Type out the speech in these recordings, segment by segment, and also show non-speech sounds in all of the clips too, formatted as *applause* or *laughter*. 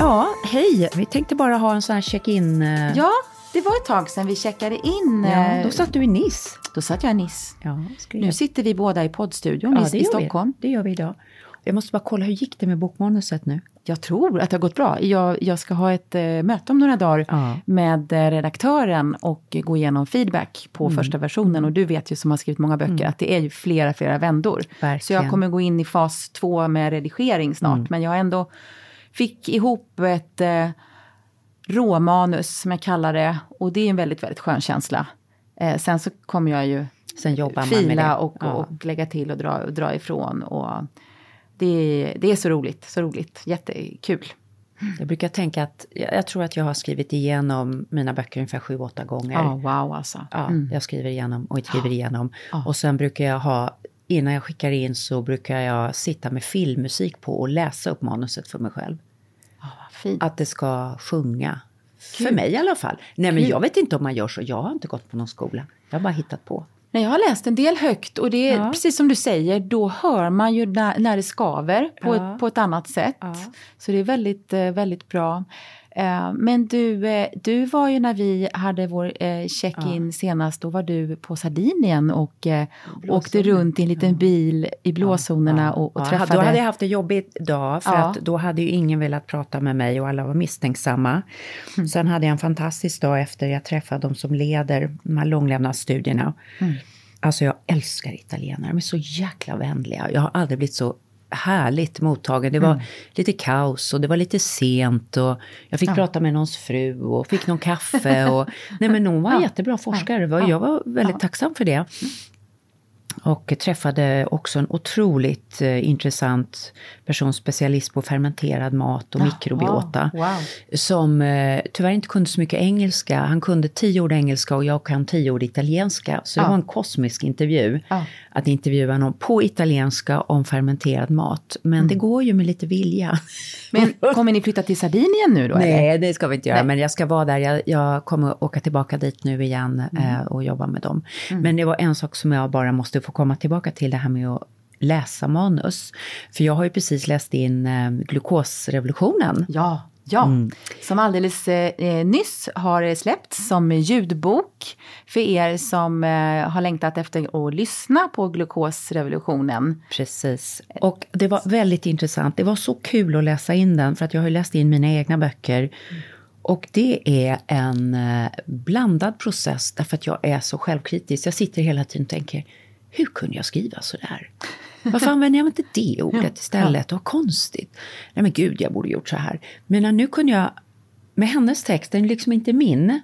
Ja, hej. Vi tänkte bara ha en sån här check-in. eh, Ja, det var ett tag sedan vi checkade in. ja, eh, då satt du i Nice. då satt jag i Nice. Ja, Nu jag- sitter vi båda i poddstudion ja, i, Stockholm. Vi. Det gör vi idag. Jag måste bara kolla, hur gick det med bokmanuset nu? Jag tror att det har gått bra. Jag, jag ska ha ett eh, möte om några dagar Ja. med eh, redaktören och gå igenom feedback på Mm. första versionen. Och du vet ju som har skrivit många böcker att det är ju flera, flera vändor. Verkligen. Så jag kommer gå in i fas två med redigering snart. Mm. Men jag har ändå fick ihop ett eh, råmanus som jag kallar det. Och det är en väldigt, väldigt skön känsla. Eh, sen så kommer jag ju Sen jobbar man med fila det. och, Ja. och lägga till och dra, och dra ifrån. Och det, det är så roligt, så roligt, jättekul. Jag brukar tänka att jag, tror att jag har skrivit igenom mina böcker ungefär sju, åtta gånger. Ja, wow alltså. Ja, Jag skriver igenom och skriver igenom. Ja. Och sen brukar jag ha, innan jag skickar in så brukar jag sitta med filmmusik på och läsa upp manuset för mig själv. Fint. Att det ska sjunga. För Kul. mig i alla fall. Nej men Kul. jag vet inte om man gör så. Jag har inte gått på någon skola. Jag har bara hittat på. Nej, jag har läst en del högt och det är Ja. precis som du säger, då hör man ju när, när det skaver på, Ja. ett, på ett annat sätt. Ja. Så det är väldigt, eh, väldigt bra. Eh, Men du, eh, du var ju när vi hade vår eh, check-in senast, då var du på Sardinien och åkte runt i en liten bil i blåzonerna och, och Ja, träffade... Då hade jag haft en jobbig dag för Ja. att då hade ju ingen velat prata med mig och alla var misstänksamma. Mm. Sen hade jag en fantastisk dag efter jag träffade de som leder de här långlevnadsstudierna. Mm. Alltså jag älskar italienare, de är så jäkla vänliga. Jag har aldrig blivit så härligt mottagen. Det var Mm. lite kaos och det var lite sent och jag fick prata med någons fru och fick någon kaffe. Och, *laughs* nej men hon var en Ja. jättebra forskare, Det var- jag var väldigt tacksam för det. Och träffade också en otroligt eh, intressant person, specialist på fermenterad mat och mikrobiota. wow. Som eh, tyvärr inte kunde så mycket engelska. Han kunde tio ord engelska och jag kan tio ord italienska. Så det Ja. var en kosmisk intervju. Att intervjua någon på italienska om fermenterad mat. Men Mm. det går ju med lite vilja. Men *laughs* kommer ni flytta till Sardinien nu då? eller? Nej, det ska vi inte göra. Nej. Men jag ska vara där. Jag, jag kommer åka tillbaka dit nu igen Mm. eh, och jobba med dem. Men det var en sak som jag bara måste få komma tillbaka till, det här med att läsa manus. För jag har ju precis läst in eh, glukosrevolutionen. Ja, ja. Mm. Som alldeles eh, nyss har släppts som ljudbok för er som eh, har längtat efter att lyssna på glukosrevolutionen. Precis. Och det var väldigt intressant. Det var så kul att läsa in den, för att jag har läst in mina egna böcker. Och det är en eh, blandad process, därför att jag är så självkritisk. Jag sitter hela tiden och tänker, hur kunde jag skriva så där? Varför använder jag inte det ordet istället? Vad konstigt. Nej men gud, jag borde gjort så här. Men nu kunde jag, med hennes text, den är liksom inte min.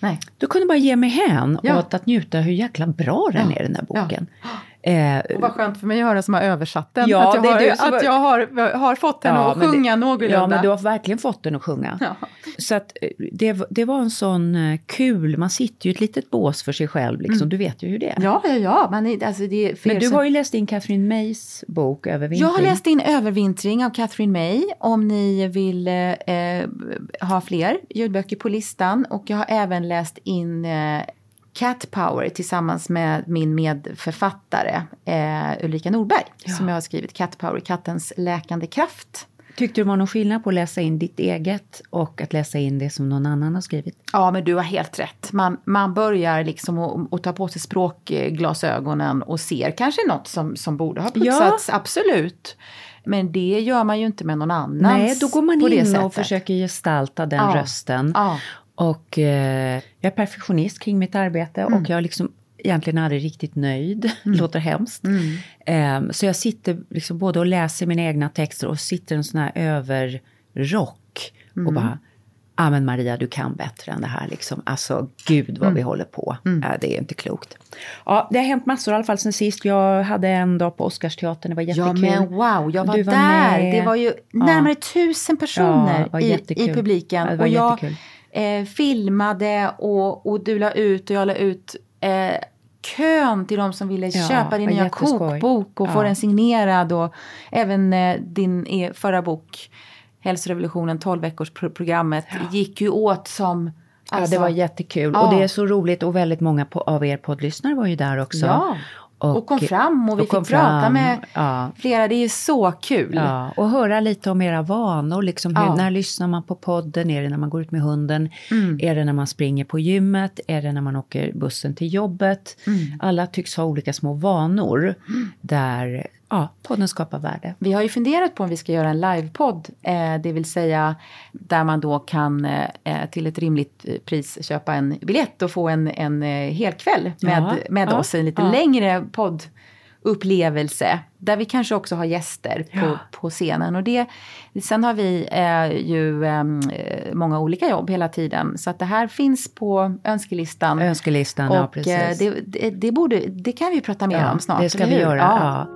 Nej. Du kunde bara ge mig hän Ja. åt att njuta hur jäkla bra den är, den där Ja. Eh, och vad skönt för mig att höra som har översatt den. Ja, att jag, har, att var... jag har, har fått henne ja, att sjunga det, någorlunda. Ja, men du har verkligen fått den att sjunga. Ja. Så att eh, det, det var en sån eh, kul, man sitter ju i ett litet bås för sig själv, liksom. Mm. du vet ju hur det är. Ja, ja, ja. Man, alltså det, men du har ju läst in Catherine Mays bok Övervintring. Jag har läst in Övervintring av Catherine May, om ni vill eh, ha fler ljudböcker på listan. Och jag har även läst in eh, Cat Power tillsammans med min medförfattare eh, Ulrika Norberg ja. som jag har skrivit Cat Power, kattens läkande kraft. Tyckte du det var någon skillnad på att läsa in ditt eget och att läsa in det som någon annan har skrivit? Ja, men du har helt rätt. Man, man börjar liksom att ta på sig språkglasögonen och ser kanske något som, som borde ha putsats, ja. absolut. Men det gör man ju inte med någon annans. Nej, då går man in och försöker gestalta den ja. rösten. Ja. Och eh, jag är perfektionist kring mitt arbete mm. och jag är liksom egentligen aldrig riktigt nöjd. *laughs* Mm. låter hemskt. Mm. Eh, så jag sitter liksom både och läser mina egna texter och sitter en sån här överrock mm. och bara Ja ah, men Maria, du kan bättre än det här liksom. Alltså gud vad vi mm. håller på. Mm. Äh, det är inte klokt. Ja, det har hänt massor i alla fall sen sist. Jag hade en dag på Oscarsteatern, det var jättekul. Ja men wow, jag var, var där. Med. Det var ju närmare tusen personer ja, i, i publiken. Ja, och jag, jättekul eh, filmade och, och du la ut och jag la ut eh, kön till de som ville ja, köpa din nya kokbok och ja. få den signerad och även eh, din e, förra bok Hälsorevolutionen 12 veckors programmet ja. gick ju åt som Alltså, ja, det var jättekul. Ja. Och det är så roligt och väldigt många på, av er poddlyssnare var ju där också. Ja. Och, och kom fram och vi och fick prata fram. med ja. flera. Det är så kul. Ja, och höra lite om era vanor. Liksom hur, ja. När lyssnar man på podden? Är det när man går ut med hunden? Mm. Är det när man springer på gymmet? Är det när man åker bussen till jobbet? Mm. Alla tycks ha olika små vanor mm. där ja, podden skapar värde. Vi har ju funderat på om vi ska göra en livepodd, eh, det vill säga där man då kan eh, till ett rimligt eh, pris köpa en biljett och få en, en eh, helkväll med, ja, med ja, oss, en lite ja. längre poddupplevelse. Där vi kanske också har gäster på, på scenen. Och det, sen har vi eh, ju eh, många olika jobb hela tiden. Så att det här finns på önskelistan. Önskelistan, och, ja precis. Eh, det, det, det, borde, det kan vi prata mer om snart. Det ska vi göra. Ja.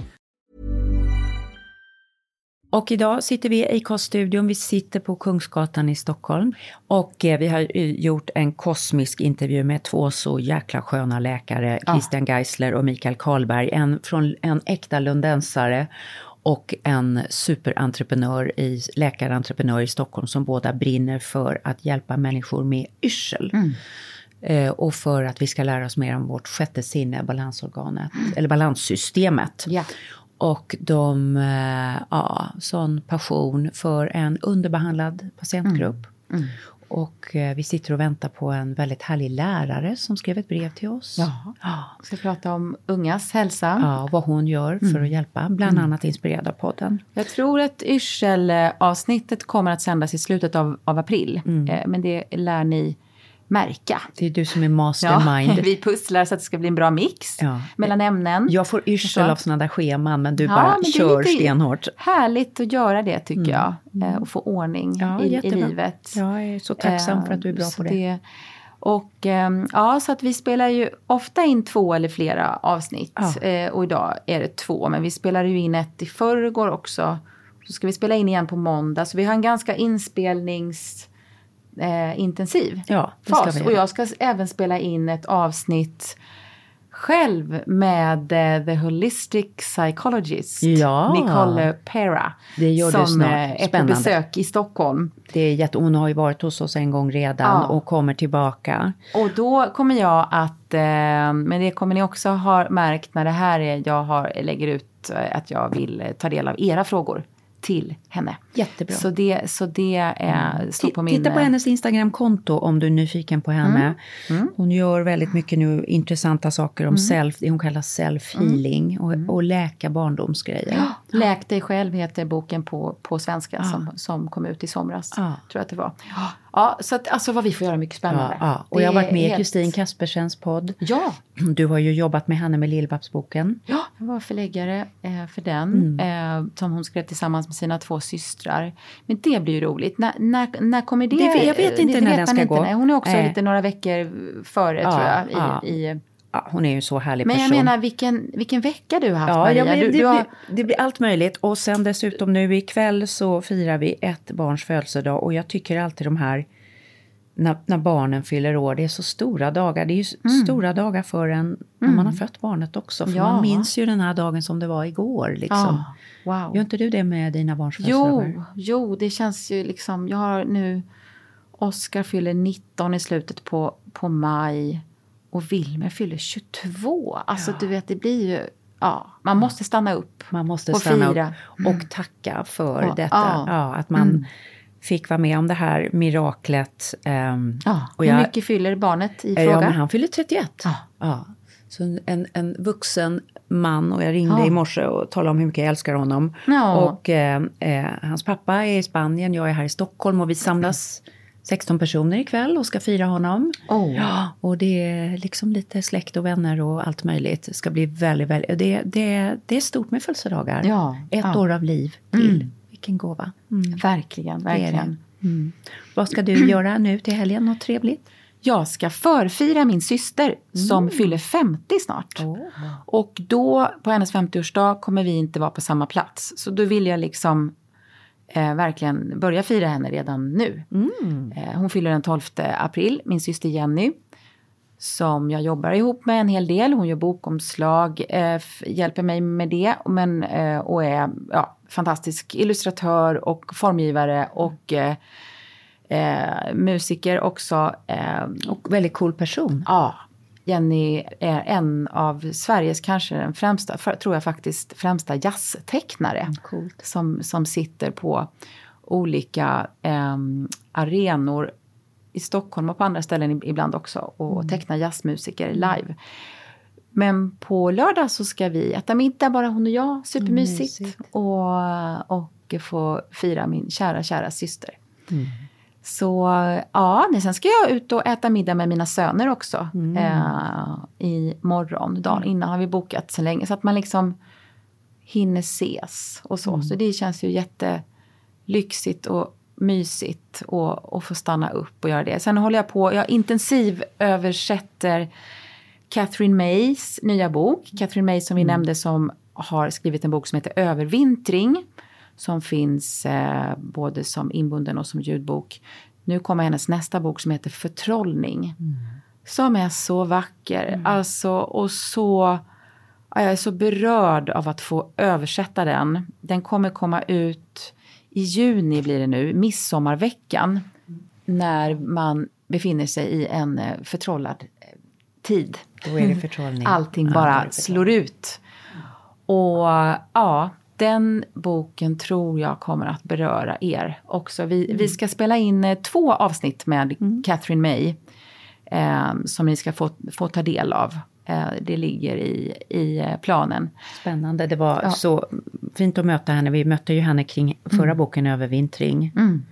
Och idag sitter vi i Koststudion, vi sitter på Kungsgatan i Stockholm. Och eh, vi har gjort en kosmisk intervju med två så jäkla sköna läkare, ja. Christian Geisler och Mikael Karlberg. En från en äkta lundensare och en superentreprenör, i, läkarentreprenör i Stockholm som båda brinner för att hjälpa människor med yrsel. Mm. Eh, och för att vi ska lära oss mer om vårt sjätte sinne, balansorganet, mm. eller balanssystemet. Yeah. Och de, eh, ja, sån passion för en underbehandlad patientgrupp. Mm. Mm. och eh, vi sitter och väntar på en väldigt härlig lärare som skrev ett brev till oss. Ja. Vi ska prata om ungas hälsa. Ja, vad hon gör för att hjälpa, bland annat inspirerad av podden. Jag tror att Yrsel-avsnittet kommer att sändas i slutet av, av april. Eh, Men det lär ni märka. Det är du som är mastermind. *laughs* vi pusslar så att det ska bli en bra mix Ja. mellan ämnen. Jag får yrsel av sådana där scheman, men du Ja, bara men det kör stenhårt. Härligt att göra det tycker jag. eh, Och få ordning Ja, i, i livet. Jag är så tacksam för att du är bra Eh, så på det. Och ehm, ja, så att vi spelar ju ofta in två eller flera avsnitt. Ja. Eh, och idag är det två, men vi spelade ju in ett i förrgår också. Så ska vi spela in igen på måndag. Så vi har en ganska inspelningsintensiv eh, intensiv Ja, fas. Och jag ska även spela in ett avsnitt själv med eh, The Holistic Psychologist Ja. Nicole Pera. Det gör som eh, är på besök i Stockholm. Det är jätte, hon har ju varit hos oss en gång redan Ja. och kommer tillbaka. Och då kommer jag att, eh, men det kommer ni också ha märkt när det här är, jag har, lägger ut eh, att jag vill eh, ta del av era frågor till henne. Jättebra. Så det, så det är, står på min... Titta på eh, hennes Instagramkonto om du är nyfiken på henne. Mm. Hon gör väldigt mycket nu intressanta saker om self, det hon kallar self-healing och, Mm. och läka barndomsgrejer. Läk dig själv heter boken på, på svenska som, som kom ut i somras. Ja. Tror jag att det var. Ja, så att, alltså vad vi får göra mycket spännande. Ja, ja. Och jag har varit med i helt- Kristin Kaspersens podd. Ja, Du har ju jobbat med henne med Lill-Babs-boken. Ja, jag var förläggare eh, för den. Mm. Eh, som hon skrev tillsammans med sina två systrar. Men det blir ju roligt. När, när, när kommer det? Det- jag vet inte Det när vet den ska inte. gå. Nej, hon är också Nej. lite några veckor före Ja, tror jag. Ja. i, Ja, hon är ju så härlig men jag person. menar vilken, vilken vecka du har haft Maria. men du, det, du har, det blir allt möjligt. Och sen dessutom nu ikväll så firar vi ett barns födelsedag. Och jag tycker alltid de här, när, när barnen fyller år, det är så stora dagar. Det är ju s- stora dagar för en när man har fött barnet också. För Mm. Ja. man minns ju den här dagen som det var igår. Liksom. Ja, wow. Gör inte du det med dina barns Jo, födelsedagar? jo, det känns ju liksom. Jag har nu Oskar fyller 19 i slutet på, på maj och Wilmer fyller 22. Alltså du vet, det blir ju, ja, man måste stanna upp. Man måste och stanna fira. upp och tacka för Ja, detta. ja. Ja, att man fick vara med om det här miraklet. ehm, Ja, och hur jag- mycket fyller barnet i Ja, fråga? men han fyller 31. Ja. Ja. Så en, en vuxen man och jag ringde Ja. i morse och talade om hur mycket jag älskar honom. Ja. Och eh, eh, hans pappa är i Spanien, jag är här i Stockholm och vi samlas 16 personer ikväll och ska fira honom. Oh. Ja, och det är liksom lite släkt och vänner och allt möjligt. Det ska bli väldigt, väldigt, det, det, det är stort med födelsedagar. Ja, Ett ja. år av liv till. Vilken gåva. Mm. Verkligen, verkligen. Mm. Vad ska du göra nu till helgen? Något trevligt? Jag ska förfira min syster som Mm. fyller 50 snart. Och då, på hennes 50-årsdag, kommer vi inte vara på samma plats. Så då vill jag liksom eh, verkligen börja fira henne redan nu. Mm. Eh, hon fyller den 12 april, min syster Jenny. Som jag jobbar ihop med en hel del. Hon gör bokomslag, eh, hjälper mig med det. Men, eh, och är ja, fantastisk illustratör och formgivare och eh, eh, musiker också. Eh, Och väldigt cool person. Ja, Jenny är en av Sveriges kanske den främsta, för, tror jag faktiskt, främsta jazztecknare. coolt. Som, som sitter på olika em, arenor i Stockholm och på andra ställen ib- ibland också och tecknar jazzmusiker live. Men på lördag så ska vi äta middag, bara hon och jag. Supermysigt. Mysigt. Och, och få fira min kära, kära syster. Så ja, sen ska jag ut och äta middag med mina söner också. Eh, I morgon, dagen innan har vi bokat så länge. Så att man liksom hinner ses och så. Så det känns ju jättelyxigt och mysigt och, och få stanna upp och göra det. Sen håller jag på, jag intensiv översätter Catherine Mays nya bok. Catherine May som vi nämnde som har skrivit en bok som heter Övervintring. Som finns eh, både som inbunden och som ljudbok. Nu kommer hennes nästa bok som heter Förtrollning. Som är så vacker. Alltså och så... ja, Jag är så berörd av att få översätta den. Den kommer komma ut i juni blir det nu, midsommarveckan. När man befinner sig i en eh, förtrollad eh, tid. Då är det förtrollning. *laughs* Allting Ja, bara förtrollning. slår ut. Och ja, den boken tror jag kommer att beröra er också. Vi, mm. vi ska spela in eh, två avsnitt med mm. Catherine May. Eh, som ni ska få, få ta del av. Eh, det ligger i, i planen. Spännande, det var ja. så fint att möta henne. Vi mötte ju henne kring förra mm. boken Övervintring. Mm.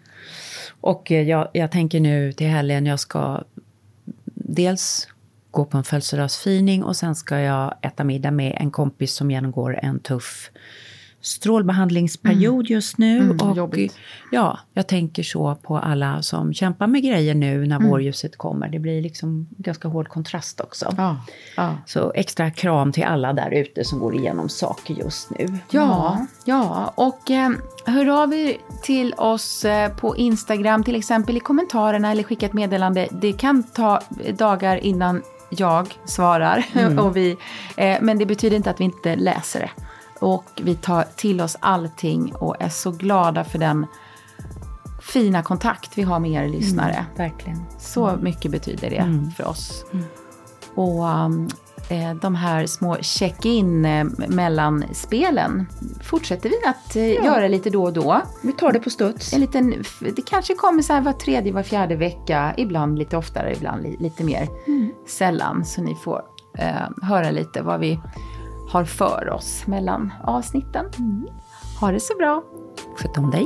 Och eh, jag, jag tänker nu till helgen, jag ska dels gå på en födelsedagsfirning och sen ska jag äta middag med en kompis som genomgår en tuff strålbehandlingsperiod mm. just nu. Mm, och jobbigt. ja, jag tänker så på alla som kämpar med grejer nu när mm. vårljuset kommer. Det blir liksom ganska hård kontrast också. Ja, ja. Så extra kram till alla där ute som går igenom saker just nu. Ja, ja. och eh, hör av er till oss eh, på Instagram, till exempel i kommentarerna eller skicka ett meddelande. Det kan ta dagar innan jag svarar. Mm. *laughs* och vi, eh, men det betyder inte att vi inte läser det. Och vi tar till oss allting och är så glada för den fina kontakt vi har med er lyssnare. Mm, verkligen. Så mm. mycket betyder det mm. för oss. Mm. Och um, eh, de här små check-in eh, mellan spelen fortsätter vi att eh, ja. göra lite då och då. Vi tar det på studs. En liten, det kanske kommer så här var tredje, var fjärde vecka. Ibland lite oftare, ibland li, lite mer mm. sällan. Så ni får eh, höra lite vad vi har för oss mellan avsnitten. Mm. Ha det så bra! Sköt om dig!